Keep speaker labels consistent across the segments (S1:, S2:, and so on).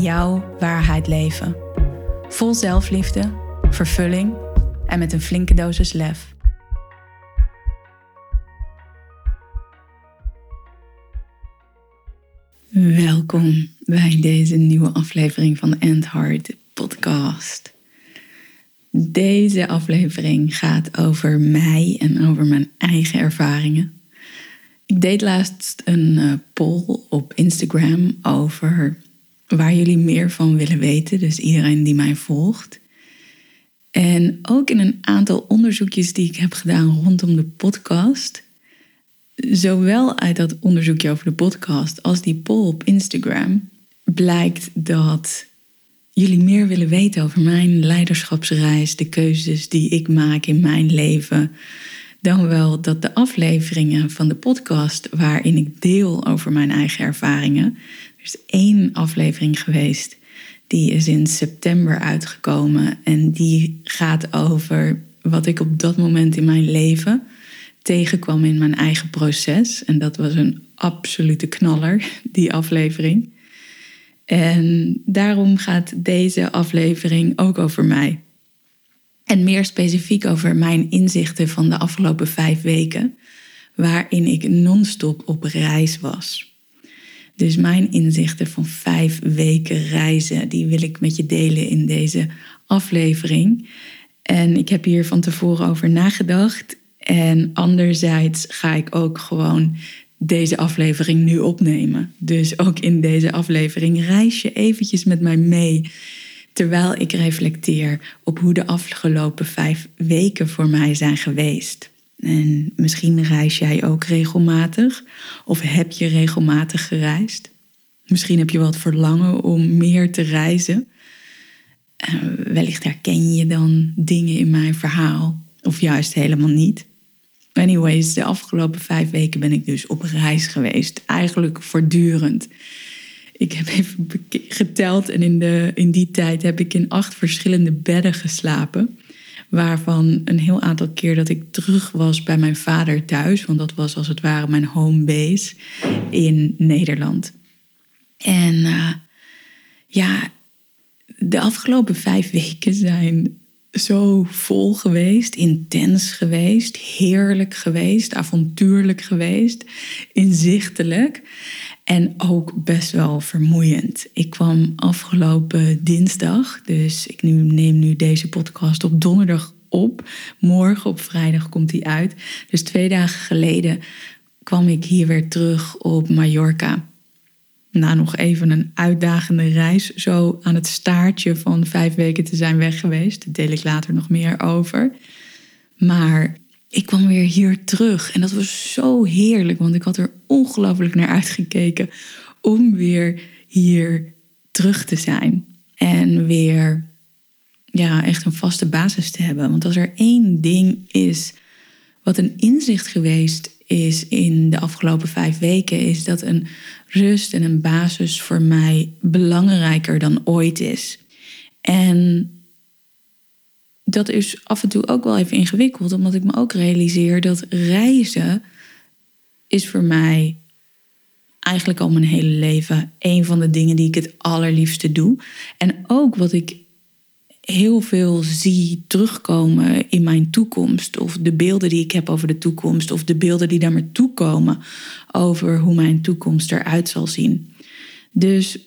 S1: jouw waarheid leven. Vol zelfliefde, vervulling en met een flinke dosis lef. Welkom bij deze nieuwe aflevering van de End Heart podcast. Deze aflevering gaat over mij en over mijn eigen ervaringen. Ik deed laatst een eh, poll op Instagram over waar jullie meer van willen weten. Dus iedereen die mij volgt. En ook in een aantal onderzoekjes die ik heb gedaan rondom de podcast. Zowel uit dat onderzoekje over de podcast als die poll op Instagram blijkt dat jullie meer willen weten over mijn leiderschapsreis, de keuzes die ik maak in mijn leven, dan wel dat de afleveringen van de podcast waarin ik deel over mijn eigen ervaringen, is één aflevering geweest. Die is in september uitgekomen. En die gaat over wat ik op dat moment in mijn leven tegenkwam in mijn eigen proces. En dat was een absolute knaller, die aflevering. En daarom gaat deze aflevering ook over mij. En meer specifiek over mijn inzichten van de afgelopen vijf weken, waarin ik non-stop op reis was. Dus mijn inzichten van vijf weken reizen, die wil ik met je delen in deze aflevering. En ik heb hier van tevoren over nagedacht. En anderzijds ga ik ook gewoon deze aflevering nu opnemen. Dus ook in deze aflevering reis je eventjes met mij mee. Terwijl ik reflecteer op hoe de afgelopen vijf weken voor mij zijn geweest. En misschien reis jij ook regelmatig of heb je regelmatig gereisd. Misschien heb je wat verlangen om meer te reizen. Uh, wellicht herken je dan dingen in mijn verhaal of juist helemaal niet. Anyways, de afgelopen vijf weken ben ik dus op reis geweest. Eigenlijk voortdurend. Ik heb even geteld en in, de, in die tijd heb ik in acht verschillende bedden geslapen. Waarvan een heel aantal keer dat ik terug was bij mijn vader thuis. Want dat was als het ware mijn home base in Nederland. En uh, ja, de afgelopen vijf weken zijn zo vol geweest, intens geweest, heerlijk geweest, avontuurlijk geweest, inzichtelijk. En ook best wel vermoeiend. Ik kwam afgelopen dinsdag, dus ik neem nu deze podcast op donderdag op. Morgen op vrijdag komt die uit. Dus twee dagen geleden kwam ik hier weer terug op Mallorca. Na nog even een uitdagende reis, zo aan het staartje van vijf weken te zijn weg geweest. Daar deel ik later nog meer over. Maar ik kwam weer hier terug en dat was zo heerlijk, want ik had er ongelooflijk naar uitgekeken om weer hier terug te zijn. En weer ja, echt een vaste basis te hebben. Want als er één ding is wat een inzicht geweest is in de afgelopen vijf weken, is dat een rust en een basis voor mij belangrijker dan ooit is. En dat is af en toe ook wel even ingewikkeld, omdat ik me ook realiseer dat reizen is voor mij eigenlijk al mijn hele leven een van de dingen die ik het allerliefste doe. En ook wat ik heel veel zie terugkomen in mijn toekomst. Of de beelden die ik heb over de toekomst. Of de beelden die naar me toe komen over hoe mijn toekomst eruit zal zien. Dus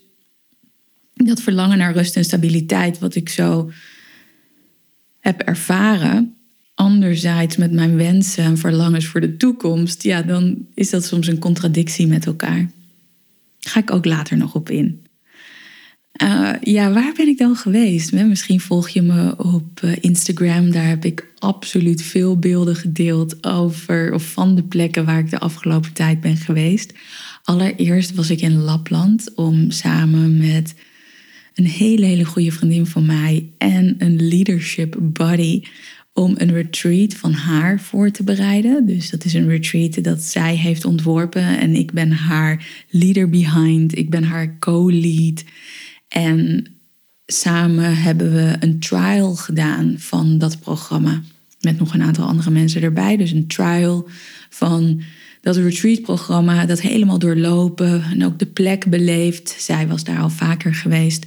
S1: dat verlangen naar rust en stabiliteit, wat ik zo heb ervaren, anderzijds met mijn wensen en verlangens voor de toekomst, ja, dan is dat soms een contradictie met elkaar. Ga ik ook later nog op in. Uh, ja, waar ben ik dan geweest? Misschien volg je me op eh, Instagram. Daar heb ik absoluut veel beelden gedeeld over of van de plekken waar ik de afgelopen tijd ben geweest. Allereerst was ik in Lapland om samen met een hele, hele goede vriendin van mij en een leadership buddy om een retreat van haar voor te bereiden. Dus dat is een retreat dat zij heeft ontworpen en ik ben haar leader behind, ik ben haar co-lead. En samen hebben we een trial gedaan van dat programma met nog een aantal andere mensen erbij. Dus een trial van dat retreat-programma, dat helemaal doorlopen en ook de plek beleefd. Zij was daar al vaker geweest.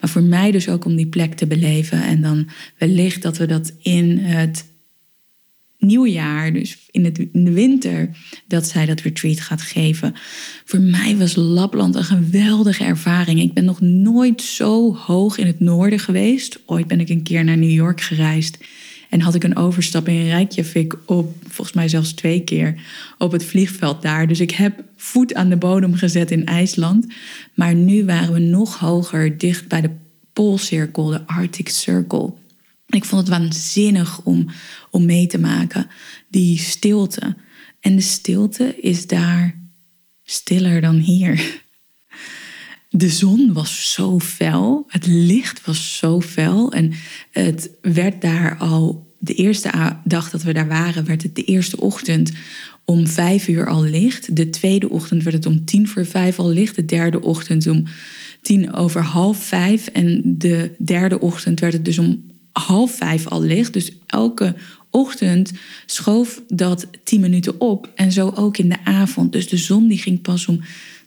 S1: Maar voor mij dus ook om die plek te beleven. En dan wellicht dat we dat in het nieuwjaar, dus in, het, in de winter, dat zij dat retreat gaat geven. Voor mij was Lapland een geweldige ervaring. Ik ben nog nooit zo hoog in het noorden geweest. Ooit ben ik een keer naar New York gereisd. En had ik een overstap in Reykjavik op, volgens mij zelfs twee keer, op het vliegveld daar. Dus ik heb voet aan de bodem gezet in IJsland. Maar nu waren we nog hoger, dicht bij de Poolcirkel, de Arctic Circle. Ik vond het waanzinnig om, om mee te maken, die stilte. En de stilte is daar stiller dan hier. De zon was zo fel, het licht was zo fel en het werd daar al de eerste dag dat we daar waren, werd het de eerste ochtend om vijf uur al licht. De tweede ochtend werd het om tien voor vijf al licht. De derde ochtend om tien over half vijf. En de derde ochtend werd het dus om half vijf al licht. Dus elke ochtend schoof dat tien minuten op. En zo ook in de avond. Dus de zon die ging pas om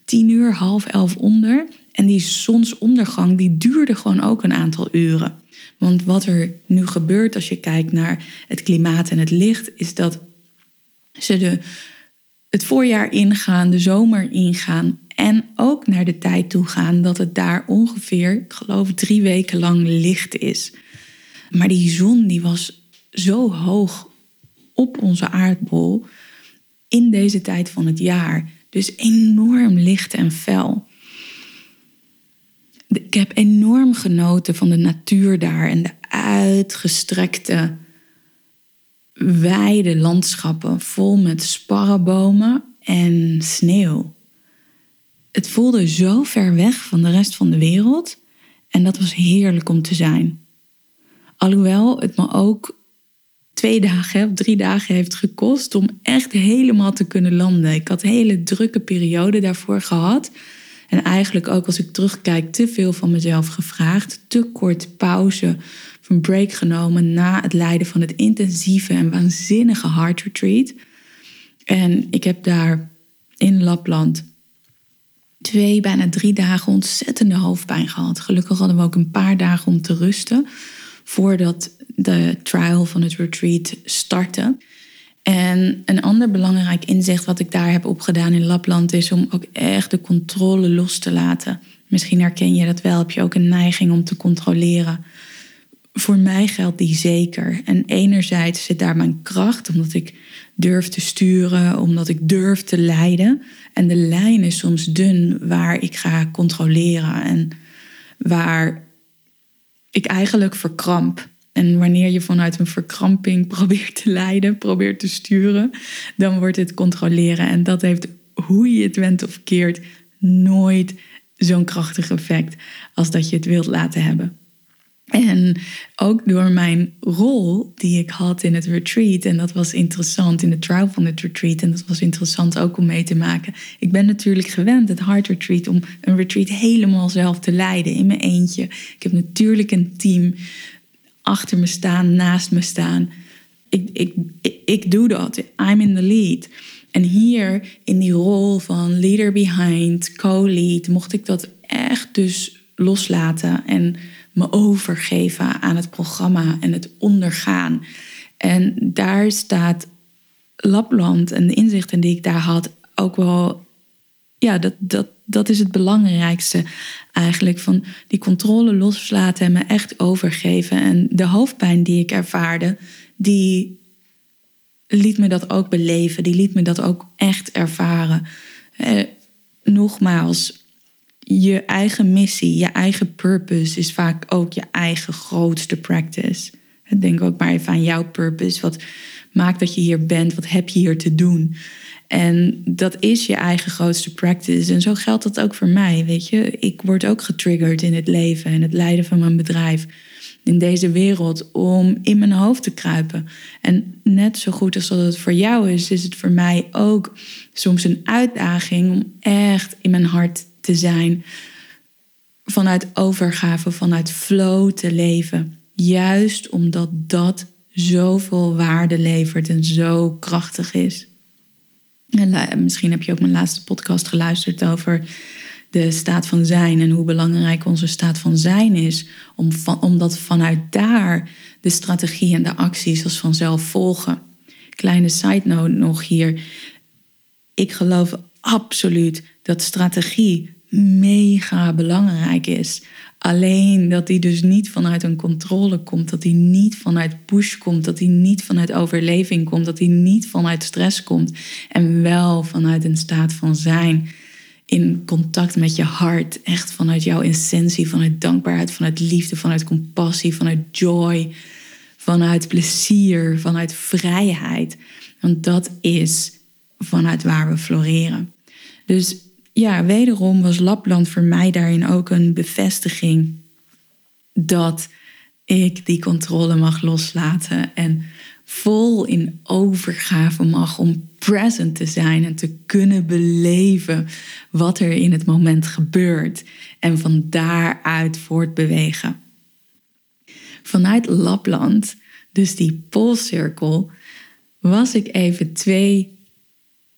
S1: tien uur, half elf onder. En die zonsondergang die duurde gewoon ook een aantal uren. Want wat er nu gebeurt als je kijkt naar het klimaat en het licht, is dat ze de, het voorjaar ingaan, de zomer ingaan en ook naar de tijd toe gaan dat het daar ongeveer, ik geloof, drie weken lang licht is. Maar die zon die was zo hoog op onze aardbol in deze tijd van het jaar. Dus enorm licht en fel. Ik heb enorm genoten van de natuur daar en de uitgestrekte, wijde landschappen vol met sparrenbomen en sneeuw. Het voelde zo ver weg van de rest van de wereld en dat was heerlijk om te zijn. Alhoewel het me ook twee dagen of drie dagen heeft gekost om echt helemaal te kunnen landen. Ik had een hele drukke periode daarvoor gehad. En eigenlijk ook als ik terugkijk, te veel van mezelf gevraagd. Te kort pauze of een break genomen na het leiden van het intensieve en waanzinnige heart retreat. En ik heb daar in Lapland twee, bijna drie dagen ontzettende hoofdpijn gehad. Gelukkig hadden we ook een paar dagen om te rusten voordat de trial van het retreat startte. En een ander belangrijk inzicht wat ik daar heb opgedaan in Lapland is om ook echt de controle los te laten. Misschien herken je dat wel, heb je ook een neiging om te controleren. Voor mij geldt die zeker. En enerzijds zit daar mijn kracht, omdat ik durf te sturen, omdat ik durf te leiden. En de lijn is soms dun waar ik ga controleren en waar ik eigenlijk verkramp. En wanneer je vanuit een verkramping probeert te leiden, probeert te sturen, dan wordt het controleren. En dat heeft, hoe je het went of keert, nooit zo'n krachtig effect als dat je het wilt laten hebben. En ook door mijn rol die ik had in het retreat, en dat was interessant in de trial van het retreat, en dat was interessant ook om mee te maken. Ik ben natuurlijk gewend, het Heart Retreat, om een retreat helemaal zelf te leiden in mijn eentje. Ik heb natuurlijk een team achter me staan, naast me staan. Ik, ik, ik, ik doe dat. I'm in the lead. En hier in die rol van leader behind, co-lead, mocht ik dat echt dus loslaten en me overgeven aan het programma en het ondergaan. En daar staat Lapland en de inzichten die ik daar had ook wel. Ja, dat, dat, dat is het belangrijkste eigenlijk. Van die controle loslaten en me echt overgeven. En de hoofdpijn die ik ervaarde, die liet me dat ook beleven. Die liet me dat ook echt ervaren. Eh, nogmaals, je eigen missie, je eigen purpose is vaak ook je eigen grootste practice. Denk ook maar even aan jouw purpose. Wat maakt dat je hier bent? Wat heb je hier te doen? En dat is je eigen grootste practice. En zo geldt dat ook voor mij. Weet je, ik word ook getriggerd in het leven en het leiden van mijn bedrijf. In deze wereld om in mijn hoofd te kruipen. En net zo goed als dat het voor jou is, is het voor mij ook soms een uitdaging om echt in mijn hart te zijn. Vanuit overgave, vanuit flow te leven. Juist omdat dat zoveel waarde levert en zo krachtig is. En misschien heb je ook mijn laatste podcast geluisterd over de staat van zijn en hoe belangrijk onze staat van zijn is, om van, omdat vanuit daar de strategie en de acties als vanzelf volgen. Kleine side note nog hier. Ik geloof absoluut dat strategie mega belangrijk is. Alleen dat die dus niet vanuit een controle komt, dat die niet vanuit push komt, dat die niet vanuit overleving komt, dat die niet vanuit stress komt en wel vanuit een staat van zijn. In contact met je hart, echt vanuit jouw essentie, vanuit dankbaarheid, vanuit liefde, vanuit compassie, vanuit joy, vanuit plezier, vanuit vrijheid. Want dat is vanuit waar we floreren. Dus ja, wederom was Lapland voor mij daarin ook een bevestiging dat ik die controle mag loslaten en vol in overgave mag om present te zijn en te kunnen beleven wat er in het moment gebeurt en van daaruit voortbewegen. Vanuit Lapland, dus die poolcirkel, was ik even twee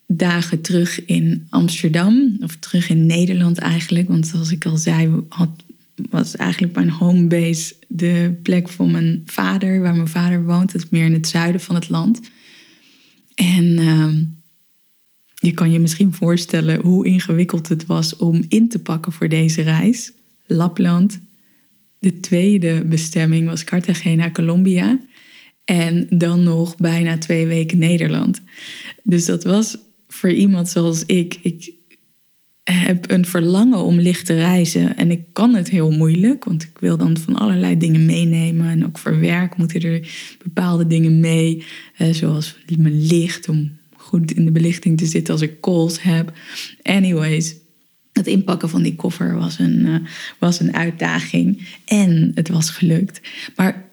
S1: dagen terug in Amsterdam, of terug in Nederland eigenlijk. Want zoals ik al zei, had, was eigenlijk mijn homebase de plek van mijn vader, waar mijn vader woont. Dat is meer in het zuiden van het land. En ehm, je kan je misschien voorstellen hoe ingewikkeld het was om in te pakken voor deze reis. Lapland. De tweede bestemming was Cartagena, Colombia. En dan nog bijna twee weken Nederland. Dus dat was voor iemand zoals ik. Ik heb een verlangen om licht te reizen. En ik kan het heel moeilijk, want ik wil dan van allerlei dingen meenemen. En ook voor werk moeten er bepaalde dingen mee. Eh, zoals mijn licht, om goed in de belichting te zitten als ik calls heb. Anyways, het inpakken van die koffer was een, uh, was een uitdaging. En het was gelukt. Maar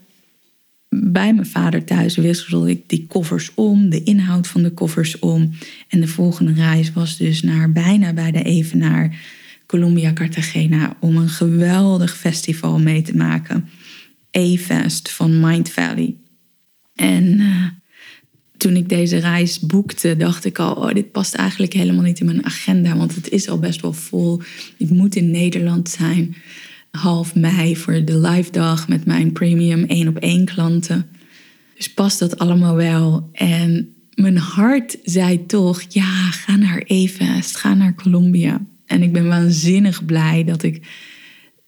S1: bij mijn vader thuis wisselde ik die koffers om, de inhoud van de koffers om. En de volgende reis was dus naar bijna bij de Evenaar, Colombia Cartagena, om een geweldig festival mee te maken. A-Fest van Mind Valley. En uh, toen ik deze reis boekte, dacht ik al, oh, dit past eigenlijk helemaal niet in mijn agenda, want het is al best wel vol. Ik moet in Nederland zijn half mei voor de live dag met mijn premium één op één klanten. Dus past dat allemaal wel. En mijn hart zei toch, ja, ga naar Evest, ga naar Colombia. En ik ben waanzinnig blij dat ik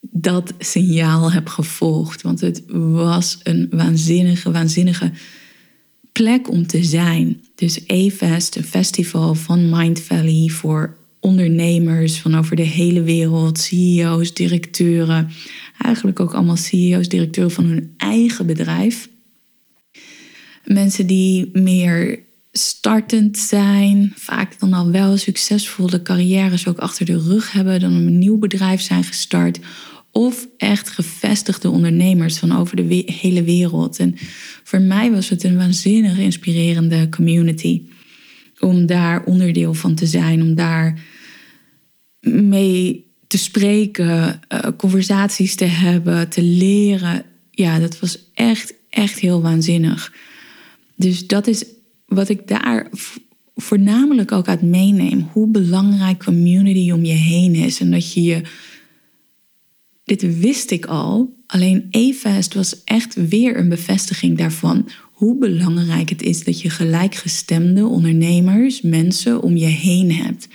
S1: dat signaal heb gevolgd. Want het was een waanzinnige, waanzinnige plek om te zijn. Dus Evest, een festival van Mind Valley voor ondernemers van over de hele wereld, CEO's, directeuren. Eigenlijk ook allemaal CEO's, directeuren van hun eigen bedrijf. Mensen die meer startend zijn, vaak dan al wel succesvolle carrières ook achter de rug hebben, dan een nieuw bedrijf zijn gestart. Of echt gevestigde ondernemers van over de hele wereld. En voor mij was het een waanzinnig inspirerende community. Om daar onderdeel van te zijn, om daar mee te spreken, uh, conversaties te hebben, te leren. Ja, dat was echt, echt heel waanzinnig. Dus dat is wat ik daar voornamelijk ook uit meeneem. Hoe belangrijk community om je heen is. En dat je je. Dit wist ik al. Alleen EFAST was echt weer een bevestiging daarvan. Hoe belangrijk het is dat je gelijkgestemde ondernemers, mensen om je heen hebt.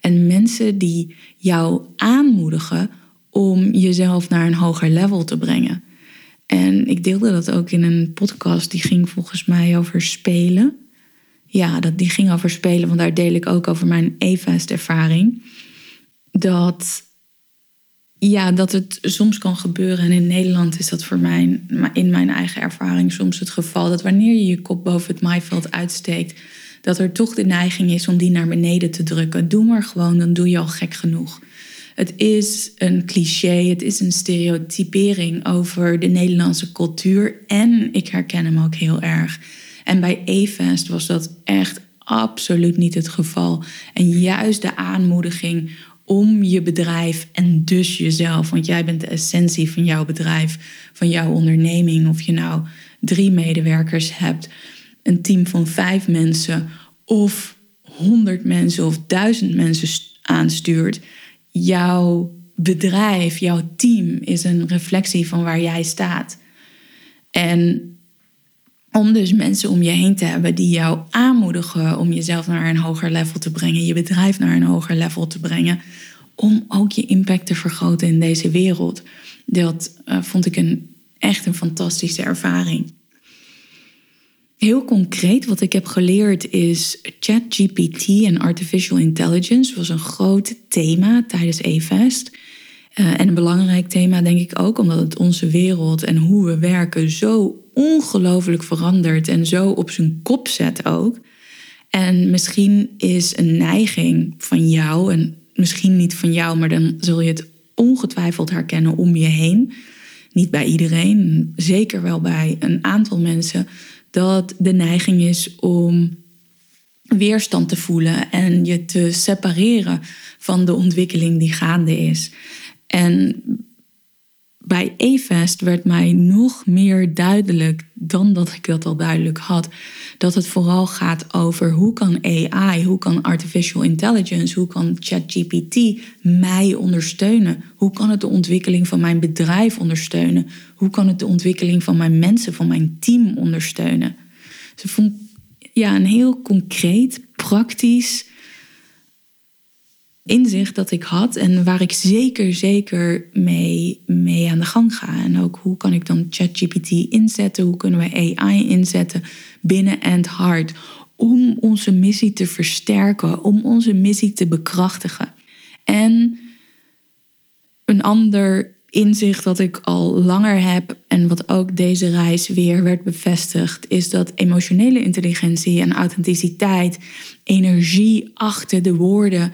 S1: En mensen die jou aanmoedigen om jezelf naar een hoger level te brengen. En ik deelde dat ook in een podcast die ging volgens mij over spelen. Ja, dat, die ging over spelen, want daar deel ik ook over mijn EVAST ervaring. Dat, ja, dat het soms kan gebeuren. En in Nederland is dat voor mij, in mijn eigen ervaring soms het geval. Dat wanneer je je kop boven het maaiveld uitsteekt dat er toch de neiging is om die naar beneden te drukken. Doe maar gewoon, dan doe je al gek genoeg. Het is een cliché, het is een stereotypering over de Nederlandse cultuur. En ik herken hem ook heel erg. En bij E-Fest was dat echt absoluut niet het geval. En juist de aanmoediging om je bedrijf en dus jezelf. Want jij bent de essentie van jouw bedrijf, van jouw onderneming. Of je nou drie medewerkers hebt, een team van vijf mensen of honderd mensen of duizend mensen aanstuurt. Jouw bedrijf, jouw team is een reflectie van waar jij staat. En om dus mensen om je heen te hebben die jou aanmoedigen om jezelf naar een hoger level te brengen, je bedrijf naar een hoger level te brengen, om ook je impact te vergroten in deze wereld. Dat uh, vond ik een, echt een fantastische ervaring. Heel concreet, wat ik heb geleerd is ChatGPT en artificial intelligence was een groot thema tijdens EFEST. Uh, en een belangrijk thema, denk ik ook, omdat het onze wereld en hoe we werken zo ongelooflijk verandert en zo op zijn kop zet ook. En misschien is een neiging van jou, en misschien niet van jou, maar dan zul je het ongetwijfeld herkennen om je heen. Niet bij iedereen, zeker wel bij een aantal mensen, dat de neiging is om weerstand te voelen en je te separeren van de ontwikkeling die gaande is. En bij EFEST werd mij nog meer duidelijk dan dat ik dat al duidelijk had. Dat het vooral gaat over hoe kan AI, hoe kan artificial intelligence, hoe kan ChatGPT mij ondersteunen? Hoe kan het de ontwikkeling van mijn bedrijf ondersteunen? Hoe kan het de ontwikkeling van mijn mensen, van mijn team ondersteunen? Ze vond ja, een heel concreet, praktisch inzicht dat ik had en waar ik zeker, zeker mee, mee aan de gang ga. En ook hoe kan ik dan ChatGPT inzetten? Hoe kunnen we AI inzetten binnen and hard? Om onze missie te versterken, om onze missie te bekrachtigen. En een ander inzicht dat ik al langer heb en wat ook deze reis weer werd bevestigd, is dat emotionele intelligentie en authenticiteit, energie achter de woorden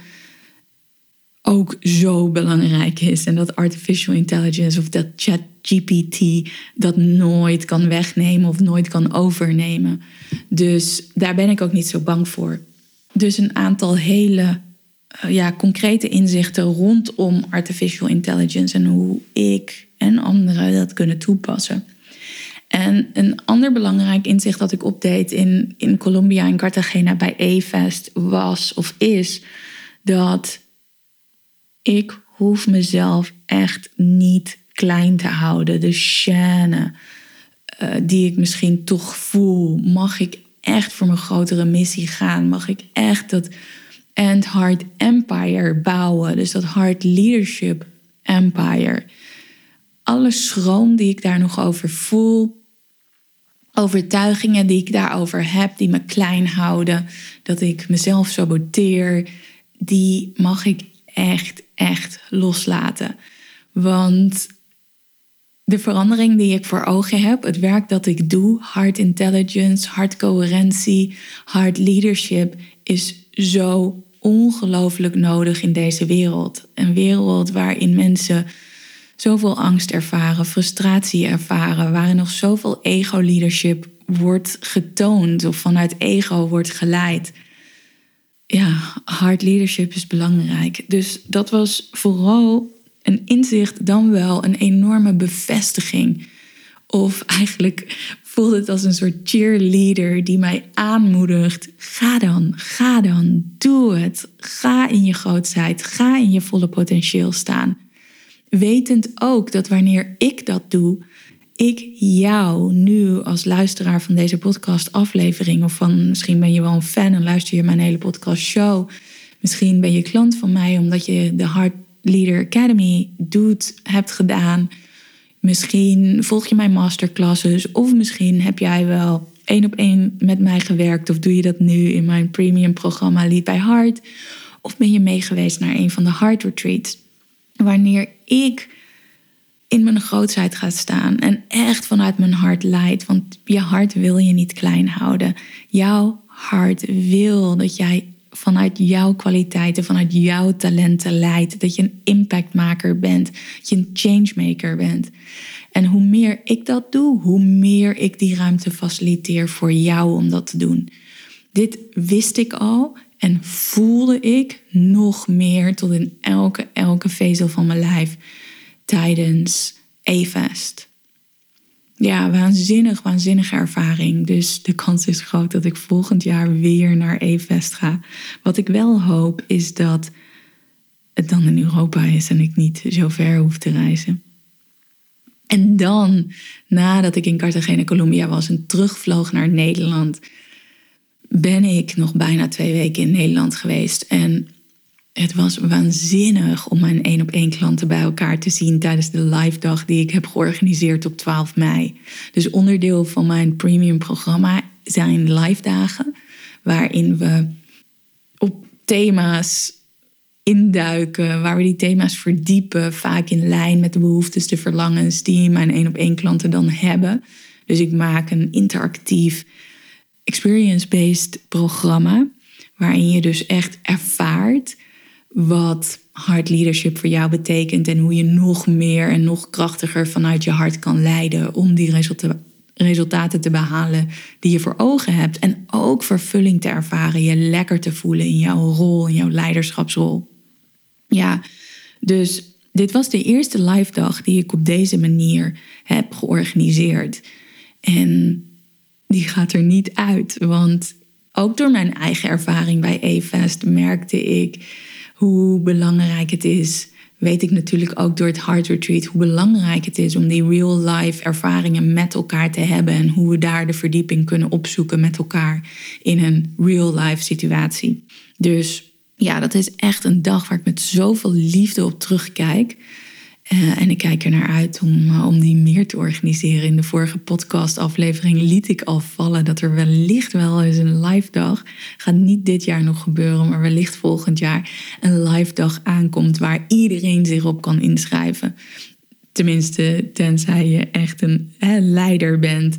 S1: ook zo belangrijk is. En dat artificial intelligence of dat chat GPT dat nooit kan wegnemen of nooit kan overnemen. Dus daar ben ik ook niet zo bang voor. Dus een aantal hele ja, concrete inzichten rondom artificial intelligence en hoe ik en anderen dat kunnen toepassen. En een ander belangrijk inzicht dat ik opdeed in, in Colombia en Cartagena bij E-Fest was of is dat ik hoef mezelf echt niet klein te houden. De chaîne uh, die ik misschien toch voel, mag ik echt voor mijn grotere missie gaan? Mag ik echt dat End Heart Empire bouwen? Dus dat Heart Leadership Empire. Alle schroom die ik daar nog over voel, overtuigingen die ik daarover heb, die me klein houden, dat ik mezelf saboteer, die mag ik echt, echt loslaten. Want de verandering die ik voor ogen heb, het werk dat ik doe, hard intelligence, hard coherentie, hard leadership, is zo ongelooflijk nodig in deze wereld. Een wereld waarin mensen zoveel angst ervaren, frustratie ervaren, waarin nog zoveel ego-leadership wordt getoond of vanuit ego wordt geleid ja, hard leadership is belangrijk. Dus dat was vooral een inzicht, dan wel een enorme bevestiging. Of eigenlijk voelde het als een soort cheerleader die mij aanmoedigt. Ga dan, ga dan, doe het. Ga in je grootheid, ga in je volle potentieel staan. Wetend ook dat wanneer ik dat doe, ik jou nu als luisteraar van deze podcast aflevering of van misschien ben je wel een fan en luister je mijn hele podcast show. Misschien ben je klant van mij omdat je de Heart Leader Academy doet, hebt gedaan. Misschien volg je mijn masterclasses of misschien heb jij wel één op één met mij gewerkt of doe je dat nu in mijn premium programma Lead by Heart of ben je meegeweest naar een van de Heart Retreats. Wanneer ik in mijn grootheid gaat staan en echt vanuit mijn hart leidt. Want je hart wil je niet klein houden. Jouw hart wil dat jij vanuit jouw kwaliteiten, vanuit jouw talenten leidt. Dat je een impactmaker bent, dat je een changemaker bent. En hoe meer ik dat doe, hoe meer ik die ruimte faciliteer voor jou om dat te doen. Dit wist ik al en voelde ik nog meer tot in elke, elke vezel van mijn lijf tijdens E-Fest. Ja, waanzinnig, waanzinnige ervaring. Dus de kans is groot dat ik volgend jaar weer naar E-Fest ga. Wat ik wel hoop is dat het dan in Europa is en ik niet zo ver hoef te reizen. En dan, nadat ik in Cartagena, Colombia was en terugvloog naar Nederland, ben ik nog bijna twee weken in Nederland geweest. En het was waanzinnig om mijn één op één klanten bij elkaar te zien tijdens de live dag die ik heb georganiseerd op 12 mei. Dus onderdeel van mijn premium programma zijn live dagen, waarin we op thema's induiken, waar we die thema's verdiepen, vaak in lijn met de behoeftes, de verlangens die mijn één op één klanten dan hebben. Dus ik maak een interactief experience-based programma, waarin je dus echt ervaart wat hard leadership voor jou betekent en hoe je nog meer en nog krachtiger vanuit je hart kan leiden om die resultaten te behalen die je voor ogen hebt. En ook vervulling te ervaren, je lekker te voelen in jouw rol, in jouw leiderschapsrol. Ja, dus dit was de eerste live dag die ik op deze manier heb georganiseerd. En die gaat er niet uit, want ook door mijn eigen ervaring bij E-Fest merkte ik hoe belangrijk het is. Weet ik natuurlijk ook door het Heart Retreat hoe belangrijk het is om die real-life ervaringen met elkaar te hebben en hoe we daar de verdieping kunnen opzoeken met elkaar in een real-life situatie. Dus ja, dat is echt een dag waar ik met zoveel liefde op terugkijk. Uh, en ik kijk er naar uit om, uh, om die meer te organiseren. In de vorige podcastaflevering liet ik al vallen dat er wellicht wel eens een live dag, gaat niet dit jaar nog gebeuren, maar wellicht volgend jaar, een live dag aankomt waar iedereen zich op kan inschrijven. Tenminste, tenzij je echt een leider bent,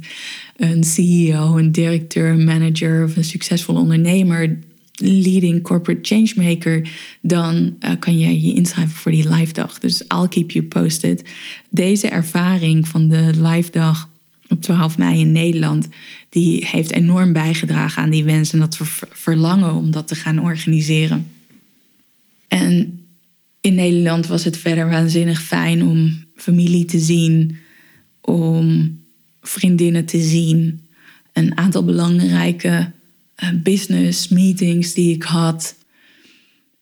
S1: een CEO, een directeur, een manager of een succesvol ondernemer leading corporate changemaker, dan uh, kan je je inschrijven voor die live dag. Dus I'll keep you posted. Deze ervaring van de live dag op 12 mei in Nederland, die heeft enorm bijgedragen aan die wens en dat verlangen om dat te gaan organiseren. En in Nederland was het verder waanzinnig fijn om familie te zien, om vriendinnen te zien, een aantal belangrijke eh, business meetings die ik had.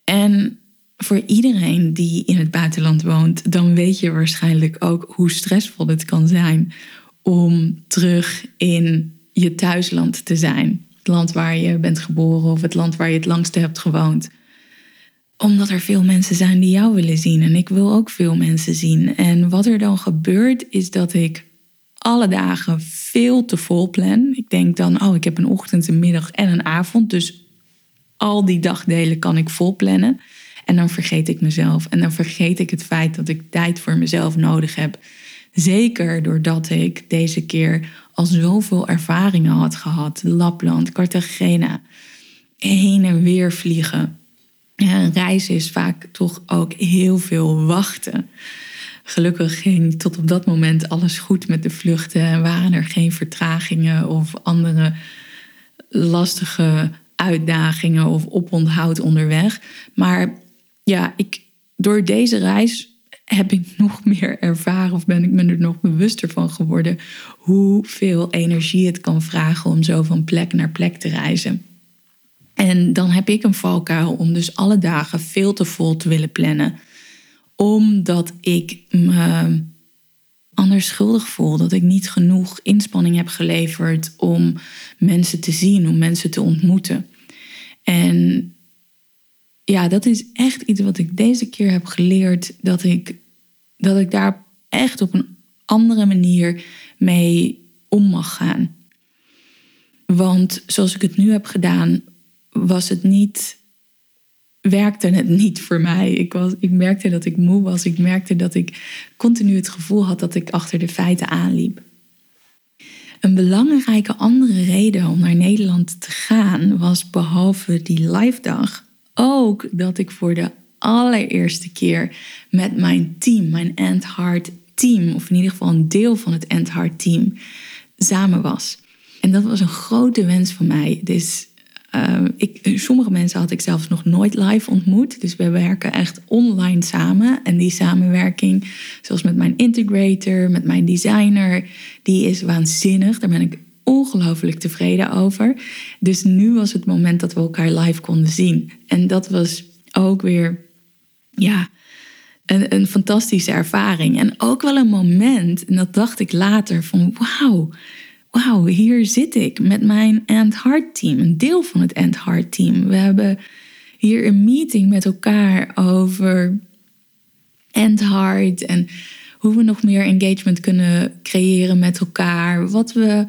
S1: En voor iedereen die in het buitenland woont, dan weet je waarschijnlijk ook hoe stressvol het kan zijn om terug in je thuisland te zijn. Het land waar je bent geboren of het land waar je het langste hebt gewoond. Omdat er veel mensen zijn die jou willen zien en ik wil ook veel mensen zien. En wat er dan gebeurt is dat ik alle dagen veel te vol plan. Ik denk dan, oh, ik heb een ochtend, een middag en een avond. Dus al die dagdelen kan ik vol plannen. En dan vergeet ik mezelf. En dan vergeet ik het feit dat ik tijd voor mezelf nodig heb. Zeker doordat ik deze keer al zoveel ervaringen had gehad. Lapland, Cartagena, heen en weer vliegen. een reis is vaak toch ook heel veel wachten. Gelukkig ging tot op dat moment alles goed met de vluchten en waren er geen vertragingen of andere lastige uitdagingen of oponthoud onderweg. Maar ja, ik, door deze reis heb ik nog meer ervaren of ben ik me er nog bewuster van geworden hoeveel energie het kan vragen om zo van plek naar plek te reizen. En dan heb ik een valkuil om dus alle dagen veel te vol te willen plannen omdat ik me anders schuldig voel. Dat ik niet genoeg inspanning heb geleverd om mensen te zien, om mensen te ontmoeten. En ja, dat is echt iets wat ik deze keer heb geleerd. Dat ik, dat ik daar echt op een andere manier mee om mag gaan. Want zoals ik het nu heb gedaan, was het niet werkte het niet voor mij. Ik, was, ik merkte dat ik moe was. Ik merkte dat ik continu het gevoel had dat ik achter de feiten aanliep. Een belangrijke andere reden om naar Nederland te gaan was behalve die live dag ook dat ik voor de allereerste keer met mijn team, mijn End Heart team, of in ieder geval een deel van het End Heart team, samen was. En dat was een grote wens van mij. Dus uh, ik, sommige mensen had ik zelfs nog nooit live ontmoet. Dus we werken echt online samen. En die samenwerking, zoals met mijn integrator, met mijn designer, die is waanzinnig. Daar ben ik ongelooflijk tevreden over. Dus nu was het moment dat we elkaar live konden zien. En dat was ook weer, ja, een, een fantastische ervaring. En ook wel een moment, en dat dacht ik later, van wauw, wauw, hier zit ik met mijn End Heart team, een deel van het End Heart team. We hebben hier een meeting met elkaar over End Heart en hoe we nog meer engagement kunnen creëren met elkaar. Wat we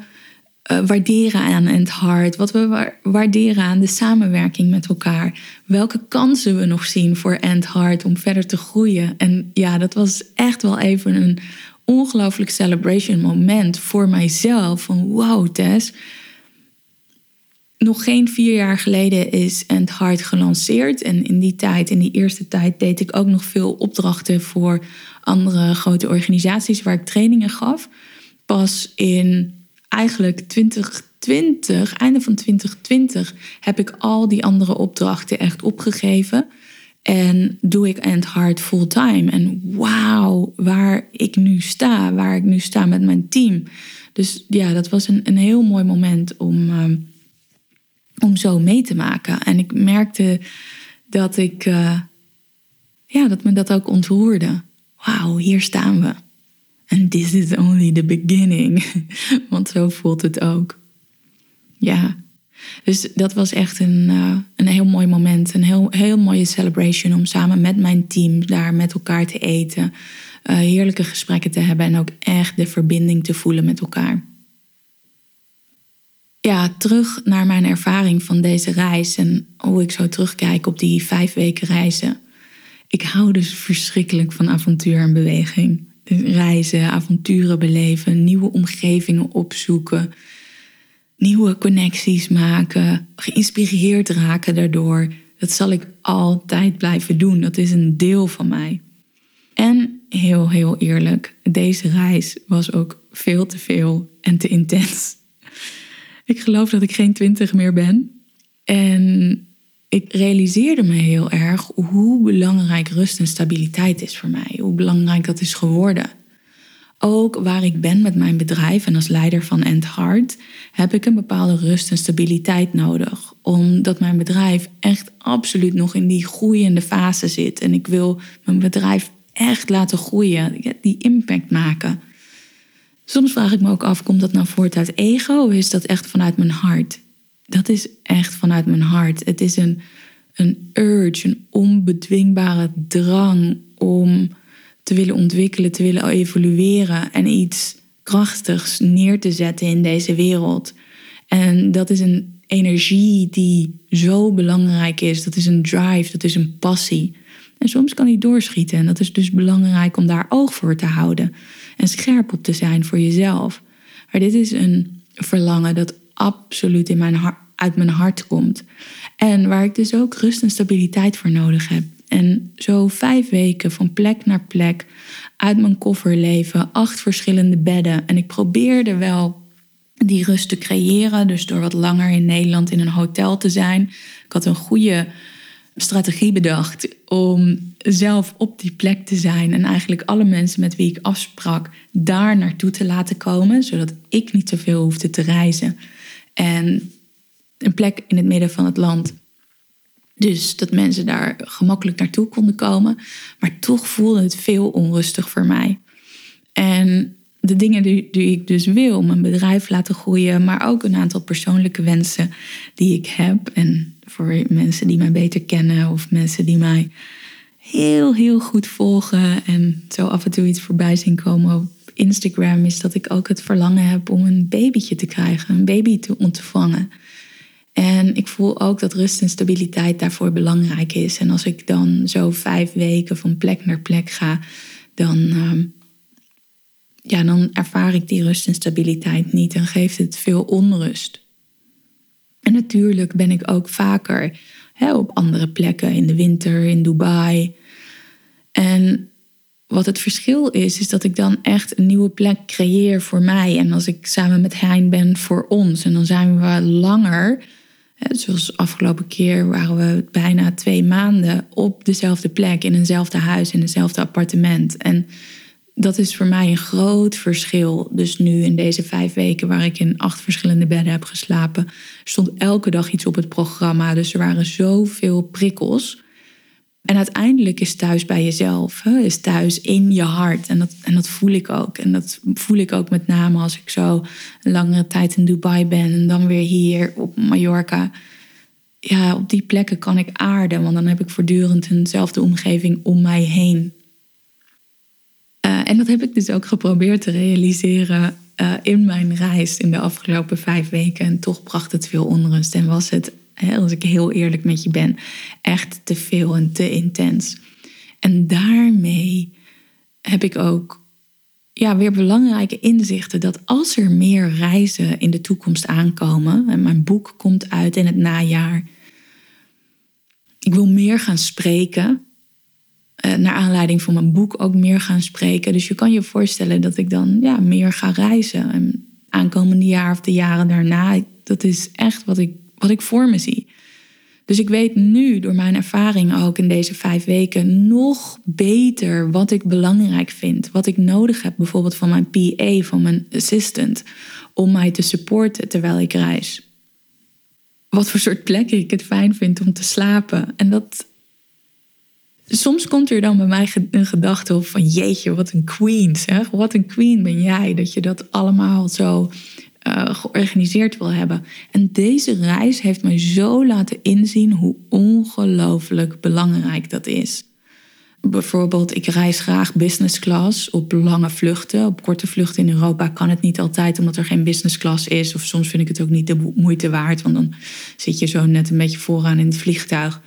S1: uh, waarderen aan End Heart, wat we waarderen aan de samenwerking met elkaar. Welke kansen we nog zien voor End Heart om verder te groeien. En ja, dat was echt wel even een ongelooflijk celebration moment voor mijzelf. Van wow, Tess. Nog geen vier jaar geleden is End Heart gelanceerd. En in die tijd, in die eerste tijd, deed ik ook nog veel opdrachten voor andere grote organisaties waar ik trainingen gaf. Pas in eigenlijk 2020, einde van 2020, heb ik al die andere opdrachten echt opgegeven. En doe ik End Hard fulltime. En wauw, waar ik nu sta, waar ik nu sta met mijn team. Dus ja, dat was een, een heel mooi moment om, ehm, om zo mee te maken. En ik merkte dat ik, uh, ja, dat me dat ook ontroerde. Wauw, hier staan we. And this is only the beginning. Want zo voelt het ook. Ja. Dus dat was echt een, uh, een heel mooi moment. Een heel, heel mooie celebration om samen met mijn team daar met elkaar te eten. Uh, heerlijke gesprekken te hebben en ook echt de verbinding te voelen met elkaar. Ja, terug naar mijn ervaring van deze reis en hoe ik zo terugkijk op die vijf weken reizen. Ik hou dus verschrikkelijk van avontuur en beweging reizen, avonturen beleven, nieuwe omgevingen opzoeken, nieuwe connecties maken, geïnspireerd raken daardoor. Dat zal ik altijd blijven doen. Dat is een deel van mij. En heel, heel eerlijk, deze reis was ook veel te veel en te intens. Ik geloof dat ik geen twintig meer ben. En ik realiseerde me heel erg hoe belangrijk rust en stabiliteit is voor mij. Hoe belangrijk dat is geworden. Ook waar ik ben met mijn bedrijf en als leider van End Heart heb ik een bepaalde rust en stabiliteit nodig. Omdat mijn bedrijf echt absoluut nog in die groeiende fase zit. En ik wil mijn bedrijf echt laten groeien, die impact maken. Soms vraag ik me ook af, komt dat nou voort uit ego of is dat echt vanuit mijn hart? dat is echt vanuit mijn hart. Het is een, een urge, een onbedwingbare drang om te willen ontwikkelen, te willen evolueren en iets krachtigs neer te zetten in deze wereld. En dat is een energie die zo belangrijk is. Dat is een drive, dat is een passie. En soms kan die doorschieten. En dat is dus belangrijk om daar oog voor te houden. En scherp op te zijn voor jezelf. Maar dit is een verlangen dat absoluut in mijn uit mijn hart komt. En waar ik dus ook rust en stabiliteit voor nodig heb. En zo vijf weken van plek naar plek uit mijn koffer leven, acht verschillende bedden. En ik probeerde wel die rust te creëren, dus door wat langer in Nederland in een hotel te zijn. Ik had een goede strategie bedacht om zelf op die plek te zijn en eigenlijk alle mensen met wie ik afsprak daar naartoe te laten komen, zodat ik niet zoveel hoefde te reizen. En een plek in het midden van het land. Dus dat mensen daar gemakkelijk naartoe konden komen. Maar toch voelde het veel onrustig voor mij. En de dingen die, die, ik dus wil, mijn bedrijf laten groeien, maar ook een aantal persoonlijke wensen die ik heb. En voor mensen die mij beter kennen of mensen die mij heel, heel goed volgen en zo af en toe iets voorbij zien komen op Instagram, is dat ik ook het verlangen heb om een babytje te krijgen, een baby te ontvangen. En ik voel ook dat rust en stabiliteit daarvoor belangrijk is. En als ik dan zo vijf weken van plek naar plek ga, dan, uh, ja, dan ervaar ik die rust en stabiliteit niet en geeft het veel onrust. En natuurlijk ben ik ook vaker op andere plekken, in de winter, in Dubai. En wat het verschil is, is dat ik dan echt een nieuwe plek creëer voor mij. En als ik samen met Hein ben voor ons. En dan zijn we langer. Zoals afgelopen keer waren we bijna twee maanden op dezelfde plek, in eenzelfde huis, in eenzelfde appartement. En dat is voor mij een groot verschil. Dus nu in deze vijf weken waar ik in acht verschillende bedden heb geslapen, stond elke dag iets op het programma. Dus er waren zoveel prikkels. En uiteindelijk is thuis bij jezelf, hè, is thuis in je hart. En dat, en dat voel ik ook. En dat voel ik ook met name als ik zo een langere tijd in Dubai ben en dan weer hier op Mallorca. Ja, op die plekken kan ik aarden, want dan heb ik voortdurend eenzelfde omgeving om mij heen. Uh, en dat heb ik dus ook geprobeerd te realiseren uh, in mijn reis in de afgelopen vijf weken. En toch bracht het veel onrust en was het als ik heel eerlijk met je ben, echt te veel en te intens. En daarmee heb ik ook ja, weer belangrijke inzichten dat als er meer reizen in de toekomst aankomen, en mijn boek komt uit in het najaar, ik wil meer gaan spreken. Eh, naar aanleiding van mijn boek ook meer gaan spreken. Dus je kan je voorstellen dat ik dan ja, meer ga reizen. En aankomende jaar of de jaren daarna, dat is echt wat ik wat ik voor me zie. Dus ik weet nu door mijn ervaring ook in deze vijf weken nog beter wat ik belangrijk vind. Wat ik nodig heb, bijvoorbeeld van mijn PA, van mijn assistant, om mij te supporten terwijl ik reis. Wat voor soort plekken ik het fijn vind om te slapen. En dat. Soms komt er dan bij mij een gedachte op van jeetje, wat een queen zeg. Wat een queen ben jij dat je dat allemaal zo uh, georganiseerd wil hebben. En deze reis heeft mij zo laten inzien hoe ongelooflijk belangrijk dat is. Bijvoorbeeld, ik reis graag business class op lange vluchten. Op korte vluchten in Europa kan het niet altijd omdat er geen business class is. Of soms vind ik het ook niet de moeite waard, want dan zit je zo net een beetje vooraan in het vliegtuig.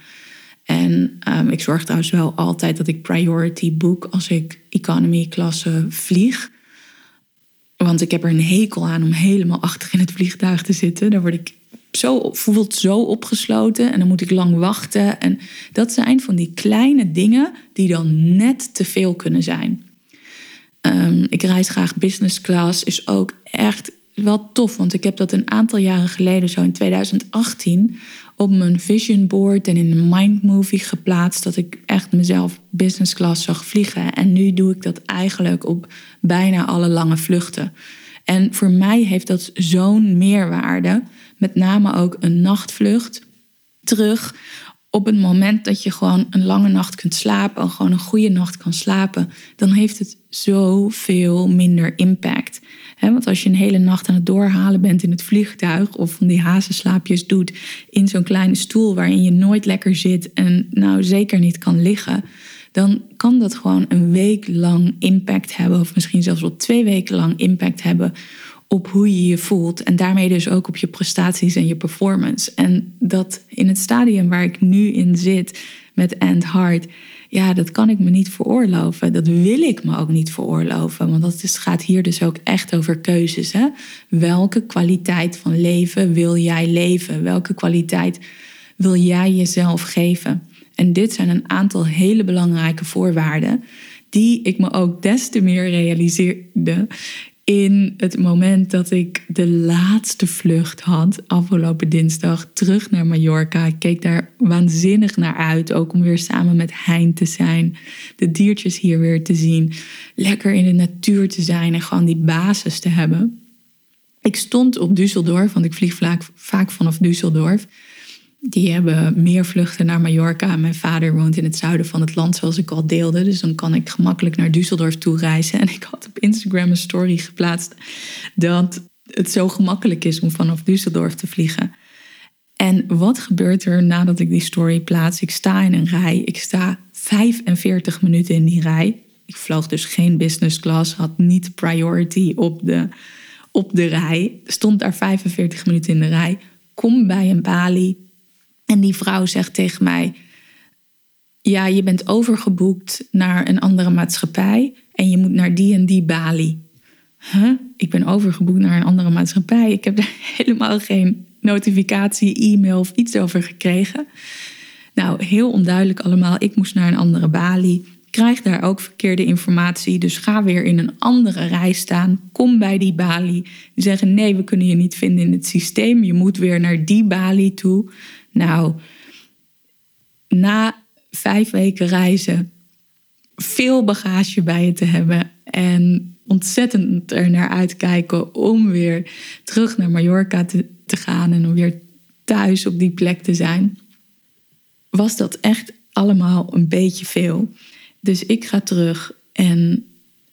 S1: En um, ik zorg trouwens wel altijd dat ik priority boek als ik economy klasse vlieg. Want ik heb er een hekel aan om helemaal achter in het vliegtuig te zitten. Daar word ik zo, voelt zo opgesloten en dan moet ik lang wachten. En dat zijn van die kleine dingen die dan net te veel kunnen zijn. Um, ik reis graag business class, is ook echt wel tof. Want ik heb dat een aantal jaren geleden, zo in 2018, op mijn vision board en in een mind movie geplaatst. Dat ik echt mezelf business class zag vliegen. En nu doe ik dat eigenlijk op bijna alle lange vluchten. En voor mij heeft dat zo'n meerwaarde. Met name ook een nachtvlucht terug op het moment dat je gewoon een lange nacht kunt slapen, gewoon een goede nacht kan slapen, dan heeft het zoveel minder impact want als je een hele nacht aan het doorhalen bent in het vliegtuig of van die hazenslaapjes doet in zo'n kleine stoel waarin je nooit lekker zit en nou zeker niet kan liggen, dan kan dat gewoon een week lang impact hebben, of misschien zelfs wel twee weken lang impact hebben op hoe je je voelt en daarmee dus ook op je prestaties en je performance. En dat in het stadium waar ik nu in zit met End Heart ja, dat kan ik me niet veroorloven. Dat wil ik me ook niet veroorloven. Want dat is, gaat hier dus ook echt over keuzes. Hè? Welke kwaliteit van leven wil jij leven? Welke kwaliteit wil jij jezelf geven? En dit zijn een aantal hele belangrijke voorwaarden die ik me ook des te meer realiseerde in het moment dat ik de laatste vlucht had, afgelopen dinsdag, terug naar Mallorca. Ik keek daar waanzinnig naar uit, ook om weer samen met Hein te zijn, de diertjes hier weer te zien, lekker in de natuur te zijn en gewoon die basis te hebben. Ik stond op Düsseldorf, want ik vlieg vaak, vaak vanaf Düsseldorf. Die hebben meer vluchten naar Mallorca. Mijn vader woont in het zuiden van het land, zoals ik al deelde. Dus dan kan ik gemakkelijk naar Düsseldorf toe reizen. En ik had op Instagram een story geplaatst dat het zo gemakkelijk is om vanaf Düsseldorf te vliegen. En wat gebeurt er nadat ik die story plaats? Ik sta in een rij. Ik sta 45 minuten in die rij. Ik vloog dus geen business class, had niet priority op de, op de rij. Stond daar 45 minuten in de rij. Kom bij een balie en die vrouw zegt tegen mij: Ja, je bent overgeboekt naar een andere maatschappij en je moet naar die en die balie. huh? ik ben overgeboekt naar een andere maatschappij. Ik heb daar helemaal geen notificatie, e-mail of iets over gekregen. Nou, heel onduidelijk allemaal. Ik moest naar een andere balie. Krijg daar ook verkeerde informatie. Dus ga weer in een andere rij staan. Kom bij die balie. Die zeggen: nee, we kunnen je niet vinden in het systeem. Je moet weer naar die balie toe. Nou, na vijf weken reizen, veel bagage bij je te hebben en ontzettend er naar uitkijken om weer terug naar Mallorca te, te gaan en om weer thuis op die plek te zijn, was dat echt allemaal een beetje veel. Dus ik ga terug en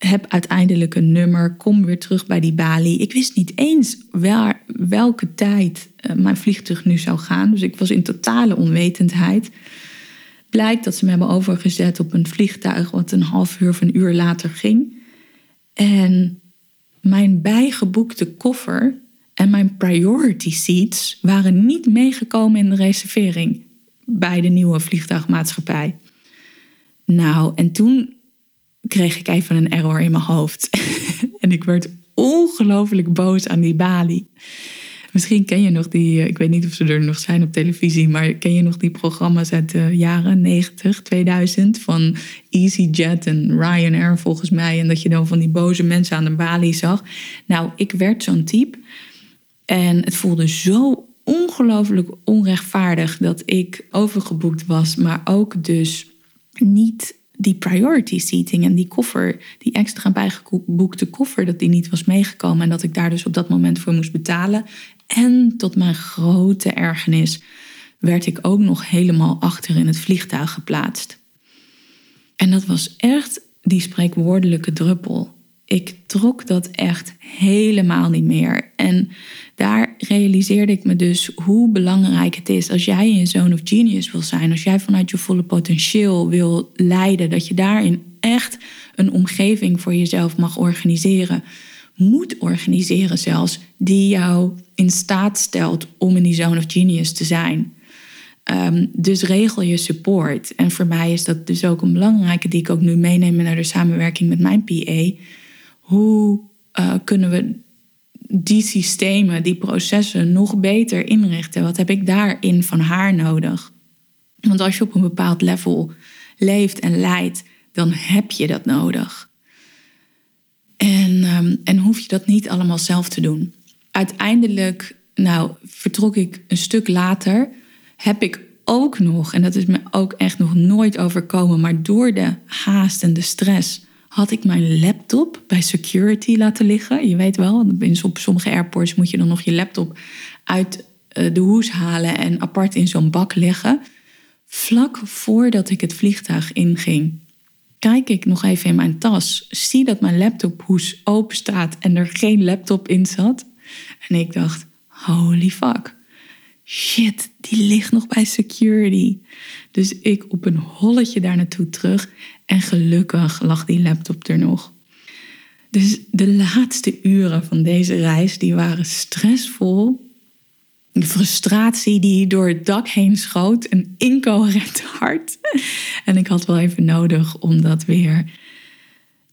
S1: heb uiteindelijk een nummer, kom weer terug bij die balie. Ik wist niet eens waar, welke tijd eh, mijn vliegtuig nu zou gaan. Dus ik was in totale onwetendheid. Blijkt dat ze me hebben overgezet op een vliegtuig wat een half uur of een uur later ging. En mijn bijgeboekte koffer en mijn priority seats waren niet meegekomen in de reservering bij de nieuwe vliegtuigmaatschappij. Nou, en toen kreeg ik even een error in mijn hoofd. en ik werd ongelooflijk boos aan die balie. Misschien ken je nog die, eh, ik weet niet of ze er nog zijn op televisie, maar ken je nog die programma's uit de jaren 90, 2000 van EasyJet en Ryanair volgens mij. En dat je dan van die boze mensen aan de balie zag. Nou, ik werd zo'n type. En het voelde zo ongelooflijk onrechtvaardig dat ik overgeboekt was, maar ook dus niet die priority seating en die koffer, die extra bijgeboekte koffer, dat die niet was meegekomen en dat ik daar dus op dat moment voor moest betalen. En tot mijn grote ergernis werd ik ook nog helemaal achter in het vliegtuig geplaatst. En dat was echt die spreekwoordelijke druppel. Ik trok dat echt helemaal niet meer. En daar realiseerde ik me dus hoe belangrijk het is als jij een zoon of genius wil zijn, als jij vanuit je volle potentieel wil leiden, dat je daarin echt een omgeving voor jezelf mag organiseren, moet organiseren zelfs, die jou in staat stelt om in die zone of genius te zijn. Ehm, dus regel je support. En voor mij is dat dus ook een belangrijke die ik ook nu meeneem naar de samenwerking met mijn PA. Hoe uh, kunnen we die systemen, die processen nog beter inrichten? Wat heb ik daarin van haar nodig? Want als je op een bepaald level leeft en leidt, dan heb je dat nodig. En, um, en hoef je dat niet allemaal zelf te doen. Uiteindelijk, nou, vertrok ik een stuk later, heb ik ook nog, en dat is me ook echt nog nooit overkomen, maar door de haast en de stress had ik mijn laptop bij security laten liggen. Je weet wel, op sommige airports moet je dan nog je laptop uit eh, de hoes halen en apart in zo'n bak leggen. Vlak voordat ik het vliegtuig inging, kijk ik nog even in mijn tas, zie dat mijn laptophoes open staat en er geen laptop in zat. En ik dacht, holy fuck. Shit, die ligt nog bij security. Dus ik op een holletje daar naartoe terug. En gelukkig lag die laptop er nog. Dus de laatste uren van deze reis die waren stressvol. De frustratie die door het dak heen schoot. Een incoherent hart. En ik had wel even nodig om dat weer,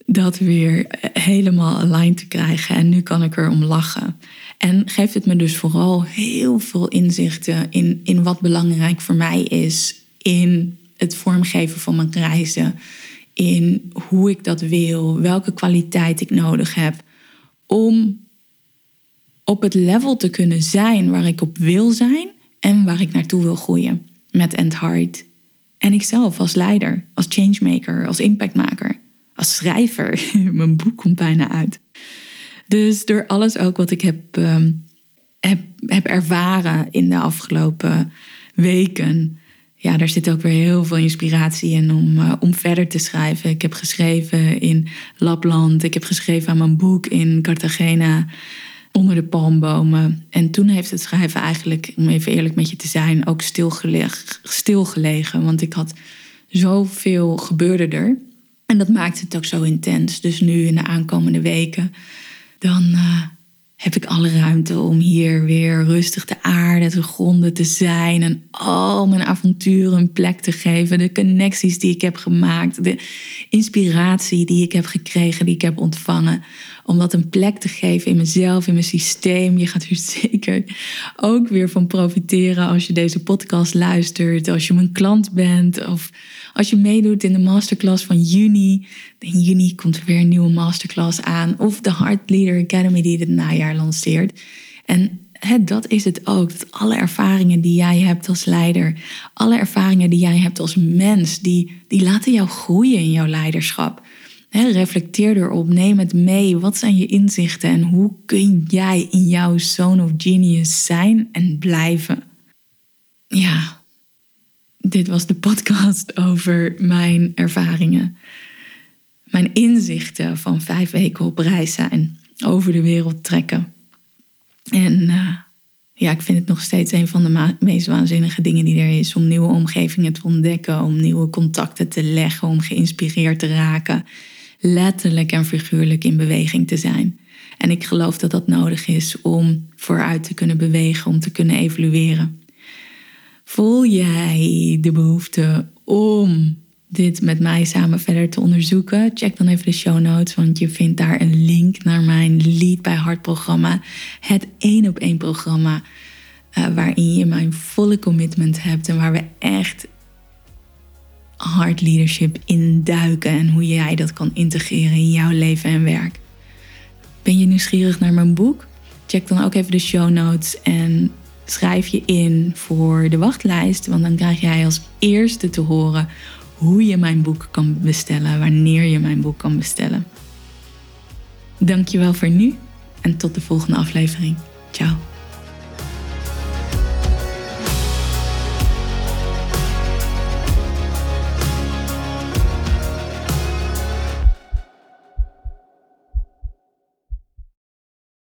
S1: dat weer helemaal aligned te krijgen. En nu kan ik er om lachen. En geeft het me dus vooral heel veel inzichten in, in wat belangrijk voor mij is. In het vormgeven van mijn reizen. In hoe ik dat wil, welke kwaliteit ik nodig heb. Om op het level te kunnen zijn waar ik op wil zijn en waar ik naartoe wil groeien met End Heart. En ikzelf als leider, als changemaker, als impactmaker, als schrijver. Mijn boek komt bijna uit. Dus door alles ook wat ik heb, ehm, heb, heb ervaren in de afgelopen weken, ja, daar zit ook weer heel veel inspiratie in om, uh, om verder te schrijven. Ik heb geschreven in Lapland, ik heb geschreven aan mijn boek in Cartagena, onder de palmbomen. En toen heeft het schrijven eigenlijk, om even eerlijk met je te zijn, ook stilgelegen. want ik had zoveel gebeurde er. En dat maakte het ook zo intens. Dus nu in de aankomende weken dan uh, heb ik alle ruimte om hier weer rustig te aarden, te gronden te zijn en al mijn avonturen een plek te geven. De connecties die ik heb gemaakt, de inspiratie die ik heb gekregen, die ik heb ontvangen. Om dat een plek te geven in mezelf, in mijn systeem. Je gaat hier zeker ook weer van profiteren als je deze podcast luistert, als je mijn klant bent of als je meedoet in de masterclass van juni. In juni komt er weer een nieuwe masterclass aan. Of de Heart Leader Academy die dit najaar lanceert. En dat is het ook. Dat alle ervaringen die jij hebt als leider, alle ervaringen die jij hebt als mens, die, die laten jou groeien in jouw leiderschap. Reflecteer erop, neem het mee. Wat zijn je inzichten en hoe kun jij in jouw zone of genius zijn en blijven? Ja, dit was de podcast over mijn ervaringen. Mijn inzichten van vijf weken op reis zijn. Over de wereld trekken. En uh, ja, ik vind het nog steeds een van de meest waanzinnige dingen die er is. Om nieuwe omgevingen te ontdekken. Om nieuwe contacten te leggen. Om geïnspireerd te raken. Letterlijk en figuurlijk in beweging te zijn. En ik geloof dat dat nodig is om vooruit te kunnen bewegen. Om te kunnen evolueren. Voel jij de behoefte om dit met mij samen verder te onderzoeken? Check dan even de show notes, want je vindt daar een link naar mijn Lead bij Hart programma. Het één op één programma uh, waarin je mijn volle commitment hebt en waar we echt hard leadership induiken en hoe jij dat kan integreren in jouw leven en werk. Ben je nieuwsgierig naar mijn boek? Check dan ook even de show notes en schrijf je in voor de wachtlijst, want dan krijg jij als eerste te horen hoe je mijn boek kan bestellen, wanneer je mijn boek kan bestellen. Dankjewel voor nu en tot de volgende aflevering. Ciao.